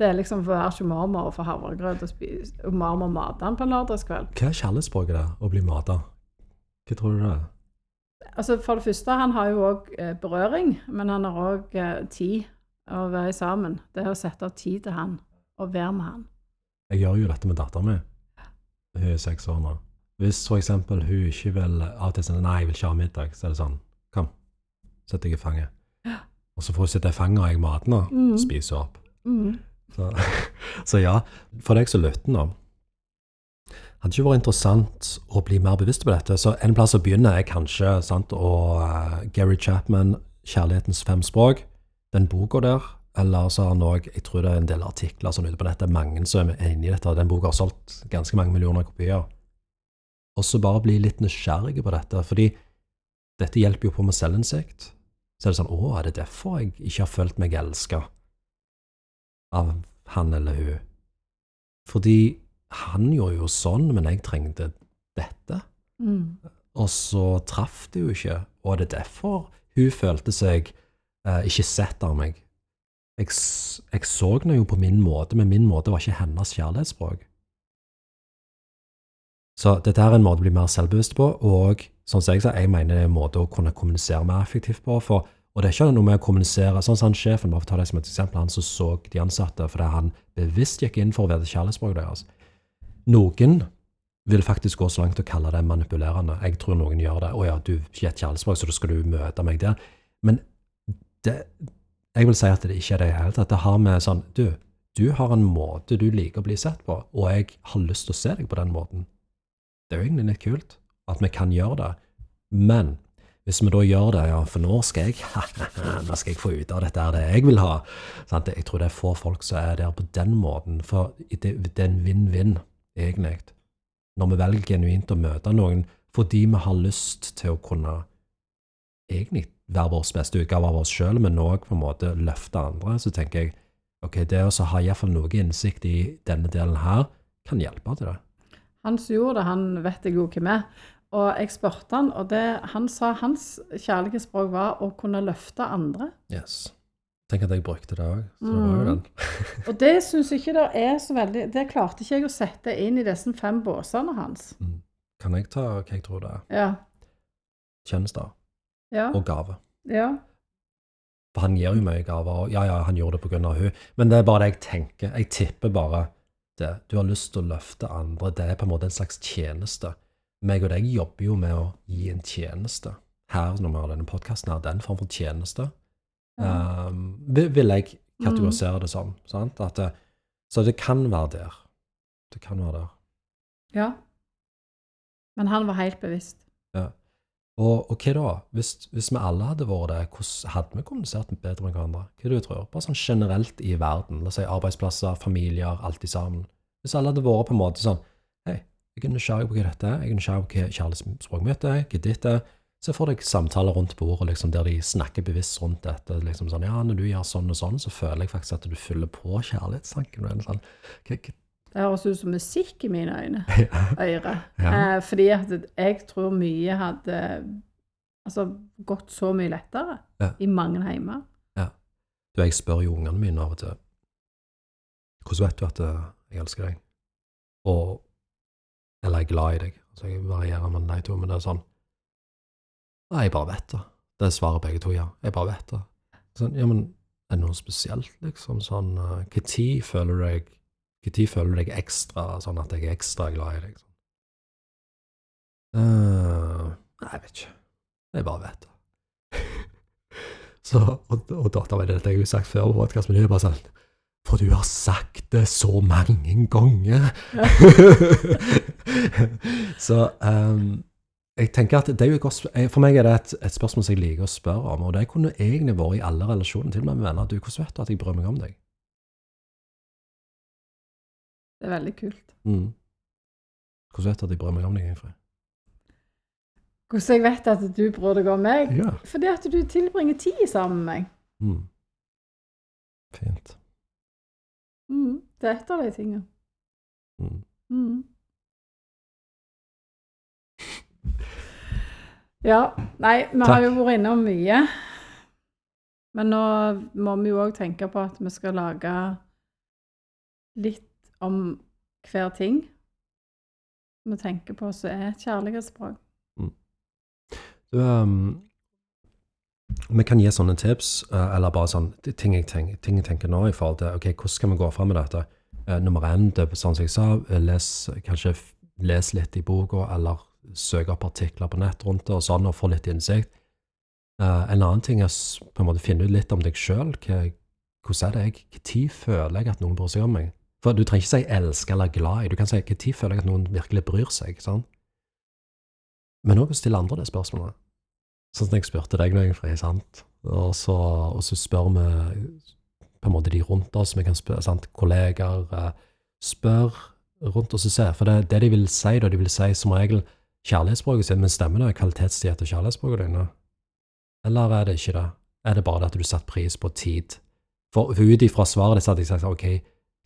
Det er liksom for å være ikke mormor og få havregrøt og spise, og mormor mate han på en lørdagskveld. Hva er kjærlighetsspråket der, å bli mata? Hva tror du det er? Altså For det første, han har jo òg eh, berøring, men han har òg tid å være sammen. Det er å sette av tid til han, og være med han. Jeg gjør jo dette med datteren min. Hun er seks år nå. Hvis for eksempel hun ikke vil av og til si nei, jeg vil ikke ha middag, så er det sånn, kom, sett deg i fanget. Og så får hun sitte i fanget, og jeg mater henne, og spiser opp. Mm. Så, så ja, for deg som lytter nå, hadde ikke vært interessant å bli mer bevisst på dette. Så en plass å begynne er kanskje sant, og uh, Gary Chapman, 'Kjærlighetens fem språk', den boka der. Eller så har han òg Jeg tror det er en del artikler sånn ute på nettet. Mange som er enig i dette. Den boka har solgt ganske mange millioner kopier. Og så bare bli litt nysgjerrig på dette. Fordi dette hjelper jo på med selvinnsikt. Så er det sånn Å, er det derfor jeg ikke har følt meg elska av han eller hun? Fordi han gjorde jo sånn, men jeg trengte dette. Mm. Og så traff det jo ikke. Og er det derfor hun følte seg eh, ikke sett av meg? Jeg, jeg så henne jo på min måte, men min måte var ikke hennes kjærlighetsspråk. Så dette er en måte å bli mer selvbevisst på, og sånn som jeg sa, jeg mener det er en måte å kunne kommunisere mer effektivt på. For, og det er ikke noe med å kommunisere Sånn som han sjefen, bare for å ta det som et eksempel, han som så de ansatte fordi han bevisst gikk inn for å vite kjærlighetsspråket deres. Noen vil faktisk gå så langt å kalle det manipulerende. Jeg tror noen gjør det. 'Å ja, du gir et kjærlighetsspråk, så da skal du møte meg der.' Men det, jeg vil si at det ikke er det i det hele tatt. Det har med sånn Du, du har en måte du liker å bli sett på, og jeg har lyst til å se deg på den måten. Det er jo egentlig litt kult at vi kan gjøre det. Men hvis vi da gjør det, ja, for nå skal jeg nå skal jeg få ut av dette her det jeg vil ha. Sant? Jeg tror det er få folk som er der på den måten, for det, det er en vinn-vinn, egentlig. Når vi velger genuint å møte noen fordi vi har lyst til å kunne egentlig være vår beste utgave av oss sjøl, men òg på en måte løfte andre, så tenker jeg ok, det å ha iallfall noe innsikt i denne delen her, kan hjelpe til det. Han som gjorde det, han vet jeg jo hvem er. Og jeg spurte han, og det, han sa hans kjærlighetsspråk var å kunne løfte andre. Yes. Tenk at jeg brukte det òg. Så det var jo den. Og det syns ikke det er så veldig Det klarte ikke jeg å sette inn i disse fem båsene hans. Mm. Kan jeg ta hva jeg tror det er? Ja. Tjenester Ja. og gave. ja. For han gir jo mye gaver. og Ja, ja, han gjorde det pga. hun, men det er bare det jeg tenker. Jeg tipper bare det. Du har lyst til å løfte andre. Det er på en måte en slags tjeneste. Meg og deg jobber jo med å gi en tjeneste. Her, når vi har denne podkasten, her, den form for tjeneste. ja. Um, vil, jeg kategorisere det som. Sant? Det, så det kan være der. Det kan være der. ja. Men han var helt bevisst. Og, og hva da? Hvis, hvis vi alle hadde vært det, hvordan hadde vi kommunisert bedre med hverandre? Hva er det du tror? Bare sånn generelt i verden. La oss si arbeidsplasser, familier, alt i sammen. Hvis alle hadde vært på en måte sånn Hei, jeg er nysgjerrig på hva dette er, jeg er nysgjerrig på hva kjærlighetsspråket mitt er, hva ditt er. Se for deg samtaler rundt bordet liksom, der de snakker bevisst rundt dette. liksom sånn, ja, Når du gjør sånn og sånn, så føler jeg faktisk at du fyller på kjærlighetstanken. Sånn. Hva, hva, Det høres ut som musikk i mine øyne. øyre. Ja. Eh, fordi at jeg tror mye hadde altså, gått så mye lettere Ja. i mange heimer. Du, jeg spør jo ungene mine av og til Hvordan vet du at eh, jeg elsker deg? Og Eller jeg er glad i deg. Altså, jeg varierer mellom de to, men det er sånn Nei, jeg bare vet det. Det svarer begge to, ja. Jeg bare vet det. Sånn, ja, men er det noe spesielt, liksom? Sånn uh, føler du deg Når føler du deg ekstra sånn at jeg er ekstra glad i deg? Eh, nei, jeg vet ikke. Jeg bare vet det. Så, og, og datteren min, dette har jeg jo sagt før på podcast, men hun er bare sånn For du har sagt det så mange ganger! så um, jeg tenker at det er jo et godt, eh, For meg er det et, et spørsmål som jeg liker å spørre om, og det kunne egentlig vært i alle relasjoner, til med med venner. Du, hvordan vet du at jeg bryr meg om deg? Det er veldig kult. Mm. Hvordan vet du at jeg bryr meg om deg, Ingfrid? Hvordan jeg vet at du bryr deg om meg? Ja. Fordi at du tilbringer tid sammen med meg. Mm. Fint. Mm, det er et av de tingene. Mm. Mm. Ja. Nei, vi har jo vært innom mye. Men nå må vi jo òg tenke på at vi skal lage litt om hver ting vi tenker på som er et kjærlighetsspråk. Du, um vi kan gi sånne tips, eh, eller bare sånn ting jeg, tenker, ting jeg tenker nå i forhold til ok, hvordan skal vi gå fram med dette. Eh, nummer én, det, er sånn som jeg sa, les, kanskje les litt i boka, eller søk opp artikler på nett rundt det, og sånn, og få litt innsikt. Eh, en annen ting er på en måte finne ut litt om deg sjøl. Hvordan er det jeg Når føler jeg at noen bryr seg om meg? For du trenger ikke si elske eller glad i. Du kan si når føler jeg at noen virkelig bryr seg. Sånn. Men òg stille andre det spørsmålet. Sånn som jeg spurte deg nå, Ingfrid, sant? Og så, og så spør vi på en måte de rundt oss, vi kan spørre, sant? kollegaer eh, Spør rundt oss og se. For det, det de vil si, da, de vil si som regel kjærlighetsspråket sitt, men stemmer det kvalitetstid etter kjærlighetsspråket dine? Eller er det ikke det? Er det bare det at du setter pris på tid? For, for ut ifra svaret ditt hadde jeg sagt ok,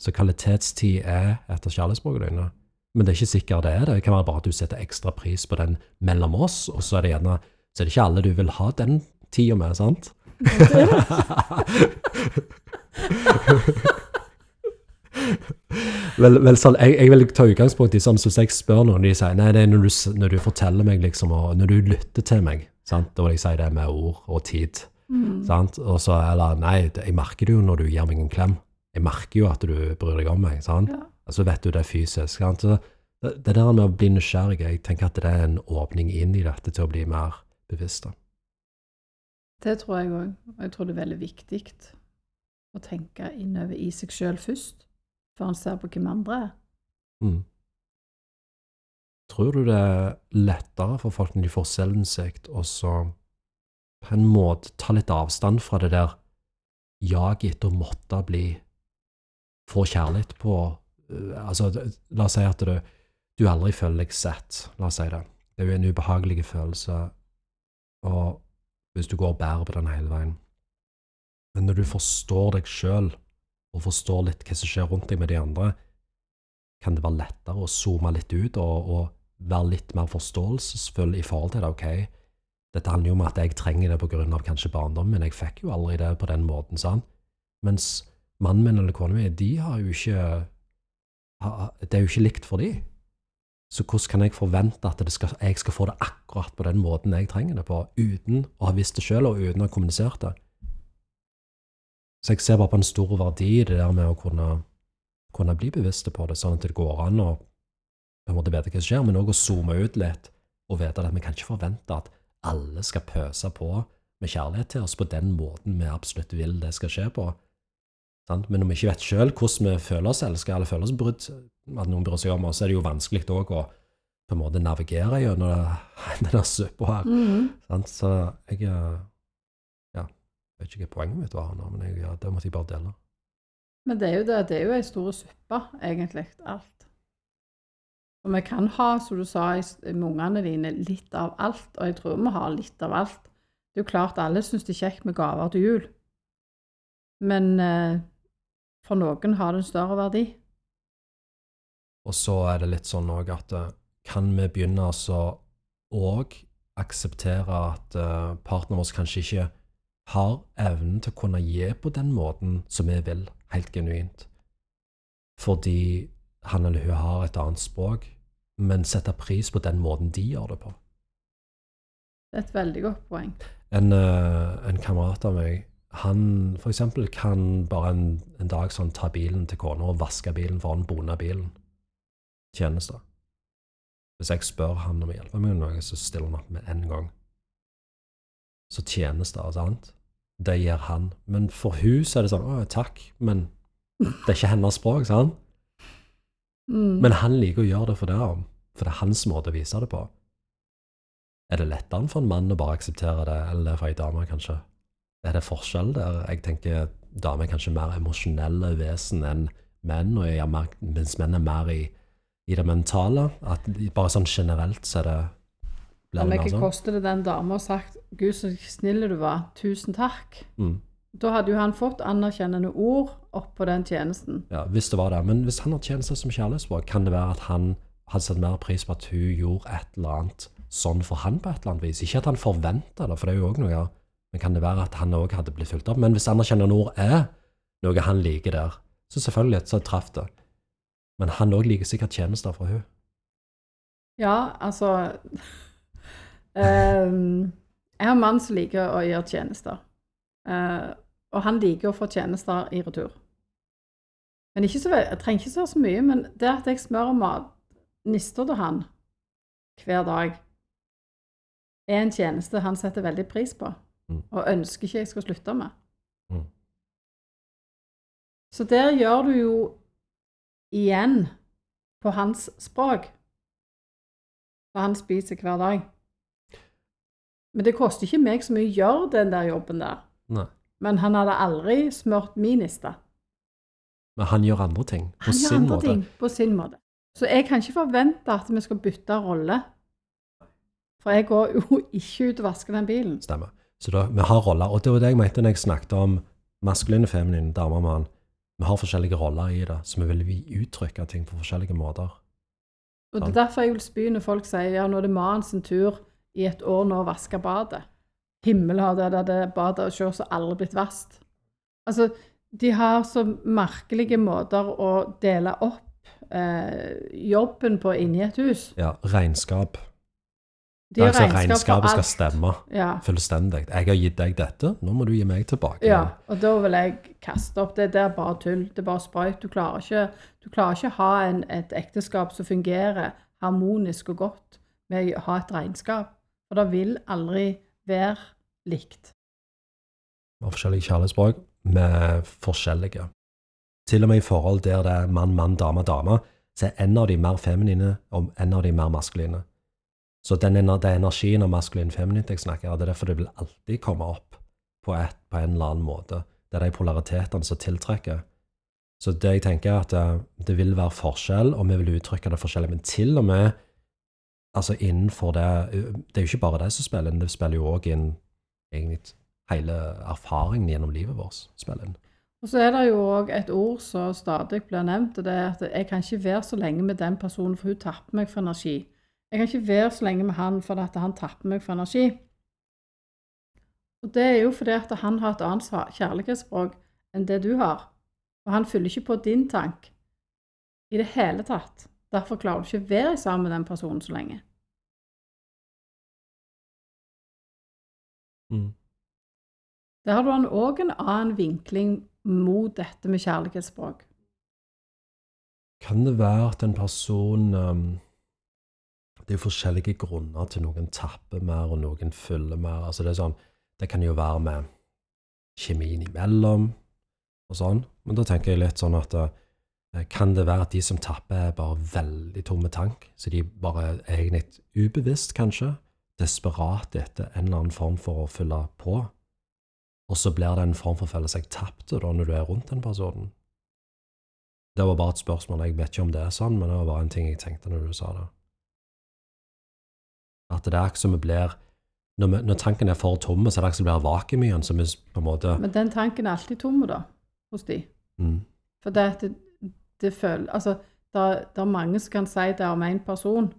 så kvalitetstid er etter kjærlighetsspråket dine. Men det er ikke sikkert det er det. Det kan være bare at du setter ekstra pris på den mellom oss, og så er det gjerne så er det ikke alle du vil ha den tida med, sant? vel, vel sånn, jeg, jeg, vil ta utgangspunkt i sånn som jeg spør noen, de sier nei, det er når du, når du forteller meg, liksom, og når du lytter til meg, sant? da vil jeg si det med ord og tid. Mm. Sant? Og så, eller nei, jeg merker det jo når du gir meg en klem. Jeg merker jo at du bryr deg om meg. sant? Ja. Så vet du det er fysisk. Sant? Så det, det der med å bli nysgjerrig, jeg tenker at det er en åpning inn i dette til å bli mer bevisst. Det tror jeg òg. Og jeg tror det er veldig viktig å tenke innover i seg sjøl først, før en ser på hvem andre er. Mm. Tror du det er lettere for folk når de får selvinnsikt, så på en måte ta litt avstand fra det der jaget etter å måtte bli Få kjærlighet på uh, Altså, la oss si at du, du aldri føler deg sett. La oss si det. Det er jo en ubehagelig følelse og hvis du går og bærer på den hele veien. Men når du forstår deg sjøl, og forstår litt hva som skjer rundt deg med de andre, kan det være lettere å zoome litt ut og, og være litt mer forståelsesfull i forhold til det. Ok, dette handler jo om at jeg trenger det pga. kanskje barndommen, men jeg fikk jo aldri det på den måten. sant? Mens mannen min eller kona mi, de har jo ikke Det er jo ikke likt for de. Så hvordan kan jeg forvente at skal, jeg skal få det akkurat på den måten jeg trenger det på, uten å ha visst det sjøl, og uten å ha kommunisert det? Så jeg ser bare på en stor verdi i det der med å kunne, kunne bli bevisste på det, sånn at det går an å på en måte vite hva som skjer, men òg å zoome ut litt og vite at vi kan ikke forvente at alle skal pøse på med kjærlighet til oss på den måten vi absolutt vil det skal skje på. Men når vi ikke vet sjøl hvordan vi føler oss elska eller føler oss brudd, at noen bryr seg om oss, så er det jo vanskelig òg å på en måte navigere gjennom denne suppa her. Mm. Så jeg eh, ja, vet ikke hva poenget mitt var nå, men jeg, ja, det måtte jeg bare dele. Men det er jo det, det er jo ei stor suppe, egentlig, alt. Og vi kan ha, som du sa, med ungene dine, litt av alt. Og jeg tror vi har litt av alt. Det er jo klart alle syns det er kjekt med gaver til jul. Men eh, for noen har det en større verdi. Og så er det litt sånn òg at eh, kan vi begynne å òg akseptere at uh, partneren vår kanskje ikke har evnen til å kunne gi på den måten som vi vil, helt genuint. Fordi han eller hun har et annet språk, men setter pris på den måten de gjør det på. Det er et veldig godt poeng. En, uh, en kamerat av meg han eksempel kan bare en, en dag sånn ta bilen til kona og vaske bilen for han bona bilen. Tjenester. Hvis jeg spør han om å hjelpe meg med noe, så stiller han opp med en gang. Så tjenester, sant? Det gjør han. Men for hun så er det sånn Å, takk, men det er ikke hennes språk, sant? Mm. Men han liker å gjøre det for det, for det er hans måte å vise det på. Er det lettere for en mann å bare akseptere det, eller for ei dame, kanskje? Er det forskjell der. Jeg tenker damer er kanskje mer emosjonelle vesen enn menn, og jeg mer, mens menn er mer i, i, det mentale. At bare sånn generelt så er det Om ikke sånn. koster det den dama sagt 'Gud, så snill du var. Tusen takk'. Mm. Da hadde jo han fått anerkjennende ord oppå den tjenesten. Ja, hvis det var det. Men hvis han har tjenester som kjærlighetsspråk, kan det være at han hadde satt mer pris på at hun gjorde et eller annet sånn for han på et eller annet vis. Ikke at han forventa det, for det er jo òg noe men kan det være at han òg hadde blitt fulgt opp? Men hvis anerkjennende ord er noe han liker der, så selvfølgelig så traff det. Men han òg liker sikkert tjenester fra hun. Ja, altså um, Jeg har en mann som liker å gjøre tjenester. Uh, og han liker å få tjenester i retur. Men ikke så, jeg trenger ikke så mye, men det at jeg smører mat nister til han hver dag, er en tjeneste han setter veldig pris på. Mm. Og ønsker ikke jeg skal slutte med. Mm. Så der gjør du jo igjen på hans språk. For han spiser hver dag. Men det koster ikke meg så mye å gjøre den der jobben der. Nei. Men han hadde aldri smurt min niste. Men han gjør andre ting på Han gjør sin andre måte. ting på sin måte. Så jeg kan ikke forvente at vi skal bytte rolle. For jeg går jo ikke ut og vasker den bilen. Stemmer. Så da, vi har roller, og det var det jeg mente når jeg snakket om maskuline, feminine, feminin, dame og mann. Vi har forskjellige roller i det, så vi vil uttrykke ting på forskjellige måter. Og Det er derfor jeg vil spy når folk sier ja, nå er det mannens tur i et år nå å vaske badet. Himmel har det, det, det badet og se så aldri blitt vasket. Altså, de har så merkelige måter å dele opp eh, jobben på inni et hus. Ja, regnskap. Har altså, regnskap regnskapet skal stemme Ja. fullstendig. Jeg har gitt deg dette, nå må du gi meg tilbake. Ja, og da vil jeg kaste opp. Det, det er bare tull. Det er bare sprøyt. Du klarer ikke, du klarer ikke ha en, et ekteskap som fungerer harmonisk og godt med å ha et regnskap. For det vil aldri være likt. Vi har forskjellige kjærlighetsspråk. Vi er forskjellige. Til og med i forhold der det er mann, mann, dame, dame, så er en av de mer feminine, og en av de mer maskuline. Så den, er energien av maskulin feminint jeg snakker om. Det er derfor det vil alltid komme opp på, et, på en eller annen måte. Det er de polaritetene som tiltrekker. Så det jeg tenker er at det, det vil være forskjell, og vi vil uttrykke det forskjellig. Men til og med altså innenfor det Det er jo ikke bare det som spiller inn, det spiller jo òg inn egentlig hele erfaringen gjennom livet vårt. spiller inn. Og så er det jo òg et ord som stadig blir nevnt, det er at jeg kan ikke være så lenge med den personen, for hun tapper meg for energi. Jeg kan ikke være så lenge med han, for at han tapper meg for energi. Og det er jo fordi at han har et annet kjærlighetsspråk enn det du har. Og han fyller ikke på din tank i det hele tatt. Derfor klarer du ikke å være sammen med den personen så lenge. Mm. Der har du òg en annen vinkling mot dette med kjærlighetsspråk. Kan det være at en person um, Det er forskjellige grunner til noen tapper mer, og noen fyller mer. Altså det, sånn, det kan jo være med kjemien imellom og sånn. Men da tenker jeg litt sånn at eh, kan det være at de som tapper, er bare veldig tomme tank? Så de bare egentlig ubevisst, kanskje, desperat etter en eller annen form for å fylle på? Og så blir det en form for å føle seg tapt da, når du er rundt den personen. Det var bare et spørsmål. Jeg vet ikke om det er sånn, men det var bare en ting jeg tenkte når du sa det. At det er ikke som vi blir når, vi, når tanken er for tomme, så er det ikke som blir vakuum i den, så vi på en måte Men den tanken er alltid tom, da, hos de. mm, For det, at det, det føler Altså, det, det er mange som kan si det om én person.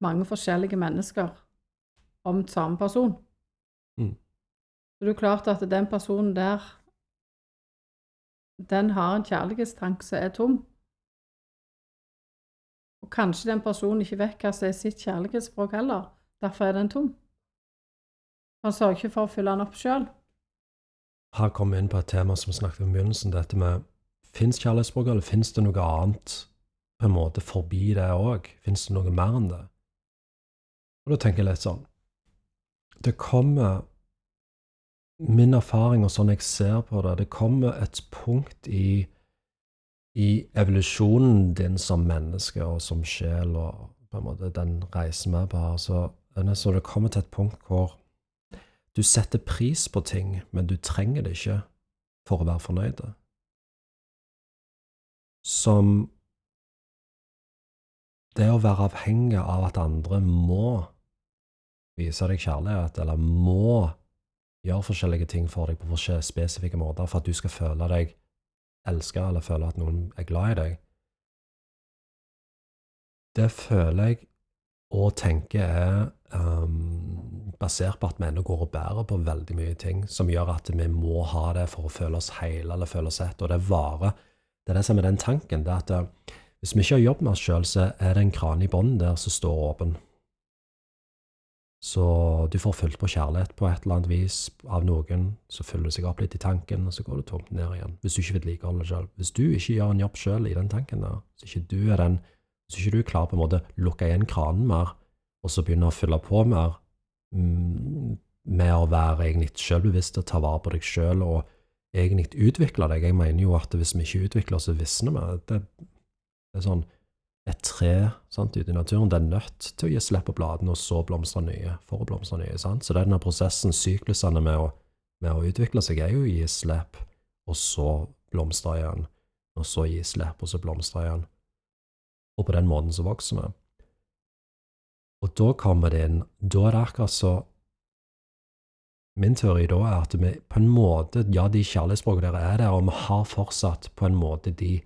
Mange forskjellige mennesker om samme person. Mm. Så det er klart at den personen der Den har en kjærlighetstank som er tom. Og kanskje den personen ikke vet hva som er sitt kjærlighetsspråk heller. Derfor er den tom. Han sørger ikke for å fylle den opp sjøl. Her kommer vi inn på et tema som vi snakket om i begynnelsen, dette med Fins kjærlighetsspråket, eller fins det noe annet på en måte forbi det òg? Fins det noe mer enn det? Og da tenker jeg litt sånn Det kommer Min erfaring og sånn jeg ser på det, det kommer et punkt i i evolusjonen din som menneske og som sjel, og på en måte den reisen vi er på her, så så det kommer til et punkt hvor du setter pris på ting, men du trenger det ikke for å være fornøyd. Som det å være avhengig av at andre må vise deg kjærlighet, eller må gjøre forskjellige ting for deg på forskjellige spesifikke måter for at du skal føle deg elska, eller føle at noen er glad i deg. Det føler jeg og tenker er um, basert på at vi ennå går og bærer på veldig mye ting som gjør at vi må ha det for å føle oss hele eller føle oss sett, og det varer. Det er det som er den tanken. det at eh, Hvis vi ikke har jobb med oss sjøl, så er det en kran i bånn der som står åpen. Så du får fylt på kjærlighet på et eller annet vis av noen, så fyller det seg opp litt i tanken, og så går det tomt ned igjen. Hvis du ikke vedlikeholder det sjøl. Hvis du ikke gjør en jobb sjøl i den tanken der, så ikke du er den Hvis ikke du er klar på en måte lukke igjen kranen mer, og så begynne å fylle på mer mm, med å være egentlig selvbevisst og ta vare på deg sjøl og egentlig utvikle deg Jeg mener jo at hvis vi ikke utvikler oss, så visner vi. Det, Det er sånn Et tre sant, ute i naturen det er nødt til å gi slipp på bladene, og så blomstre nye, for å blomstre nye. sant? Så er denne prosessen, syklusene med å, med å utvikle seg, er jo å gi slipp, og så blomstre igjen, og så gi slipp, og så blomstre igjen. Og på den måten så vokser vi. Og da kommer det inn Da er det akkurat så Min teori da er at vi på en måte Ja, de kjærlighetsspråkene der er der, og vi har fortsatt på en måte de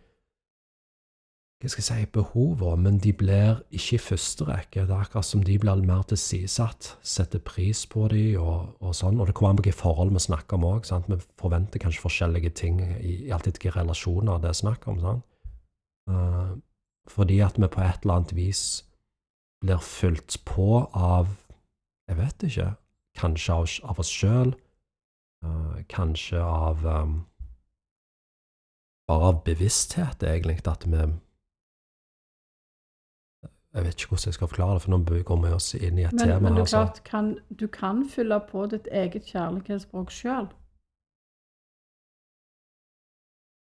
hva skal jeg si, behovene, men de blir ikke i første rekke. Det er akkurat som de blir mer tilsidesatt, setter pris på de og, og sånn. Og det kommer an på hvilke forhold vi snakker om òg. Vi forventer kanskje forskjellige ting i, i alltid hvilke relasjoner det er snakk om. sant? Uh, fordi at vi på et eller annet vis blir fylt på av Jeg vet ikke. Kanskje av, av oss sjøl. Uh, kanskje av um, Bare av bevissthet, egentlig. At vi Jeg vet ikke hvordan jeg skal forklare det, for nå går vi oss inn i et Men, tema. men du, altså. klart, kan, du kan fylle på ditt eget kjærlighetsspråk sjøl.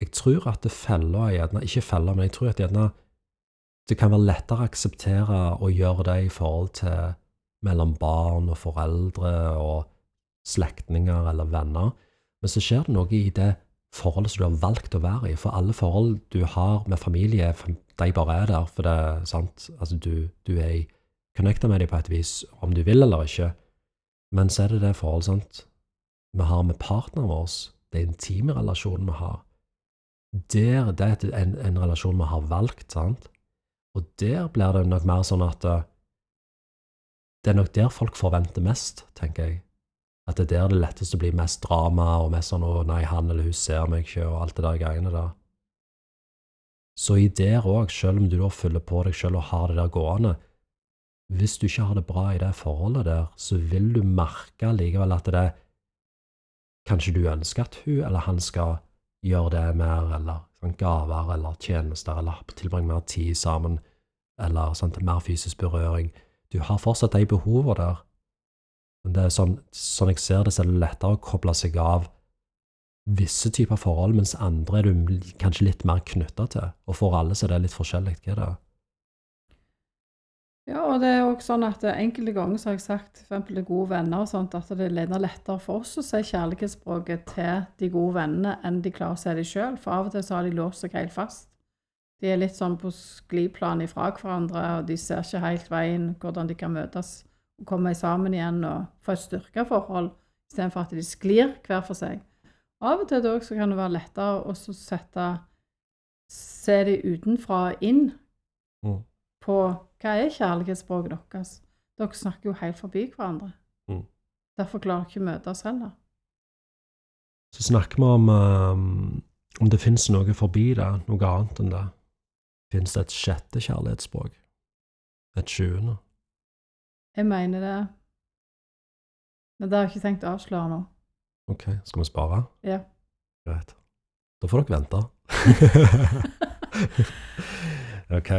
Jeg tror at det feller er Ikke feller, men jeg tror at gjerne det kan være lettere å akseptere å gjøre det i forhold til mellom barn og foreldre og slektninger eller venner. Men så skjer det noe i det forholdet som du har valgt å være i. For alle forhold du har med familie, de bare er der. For det er sant, altså du, du er connecta med dem på et vis, om du vil eller ikke. Men så er det det forholdet sant, vi har med partneren vår, det intime relasjonen vi har. Der, det er en, en relasjon vi har valgt, sant? Og der blir det nok mer sånn at uh, det er nok der folk forventer mest, tenker jeg. At det er der det letteste lettest å bli mest drama, og mest sånn 'Å, nei, han eller hun ser meg ikke', og alt det der greiene der. Så i der òg, selv om du da fyller på deg selv og har det der gående, hvis du ikke har det bra i det forholdet der, så vil du merke likevel at det Kanskje du ønsker at hun eller han skal gjøre det mer, eller sånn, gaver eller tjenester, eller tilbringe mer tid sammen, eller sånn, mer fysisk berøring. Du har fortsatt de behovene der. Men det er sånn, sånn jeg ser det, så er det lettere å koble seg av visse typer forhold, mens andre er du kanskje litt mer knytta til. Og for alle så er det litt forskjellig. Hva er det? Ja, og det er også sånn at enkelte ganger så har jeg sagt f.eks. til gode venner og sånt, at det er lettere for oss å si kjærlighetsspråket til de gode vennene enn de klarer å se det sjøl. For av og til så har de låst seg helt fast. De er litt sånn på skliplan ifra hverandre, og de ser ikke helt veien hvordan de kan møtes og komme sammen igjen og få et styrka forhold, istedenfor at de sklir hver for seg. Av og til også så kan det være lettere å sette Se de utenfra og inn Mm. på hva er kjærlighetsspråket deres. Dere snakker jo helt forbi hverandre. Mm. Derfor klarer dere ikke å møtes heller. Så snakker vi om um, om det fins noe forbi det, noe annet enn det. Fins det et sjette kjærlighetsspråk? Et sjuende? Jeg mener det. Men det har jeg ikke tenkt å avsløre nå. Ok, skal vi spare? Ja. Greit. Da får dere vente. ok.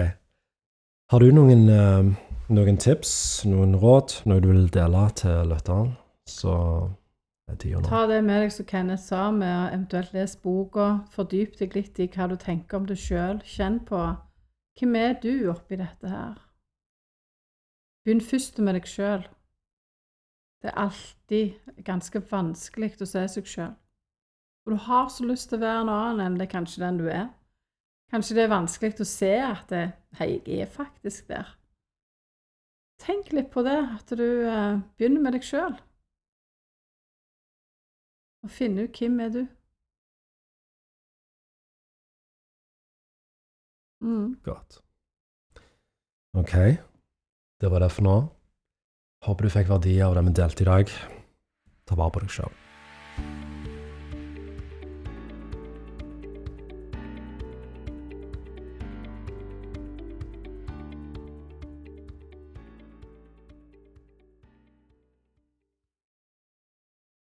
Har du noen, eh, noen tips, noen råd, noe du vil dele til lytteren, så er tida nå. Ta det med deg som Kenneth sa, med å eventuelt lese boka. Fordyp deg litt i hva du tenker om deg sjøl. Kjenn på hvem er du oppi dette her. Begynn først med deg sjøl. Det er alltid ganske vanskelig å se seg sjøl. Og du har så lyst til å være en annen enn det kanskje den du er. Kanskje det er vanskelig å se at det, hei, jeg er faktisk der. Tenk litt på det, at du eh, begynner med deg sjøl. Og finne ut hvem er du. Mm. Godt. Ok, det var det for nå. Håper du fikk verdi av det vi delte i dag. Ta vare på deg sjøl.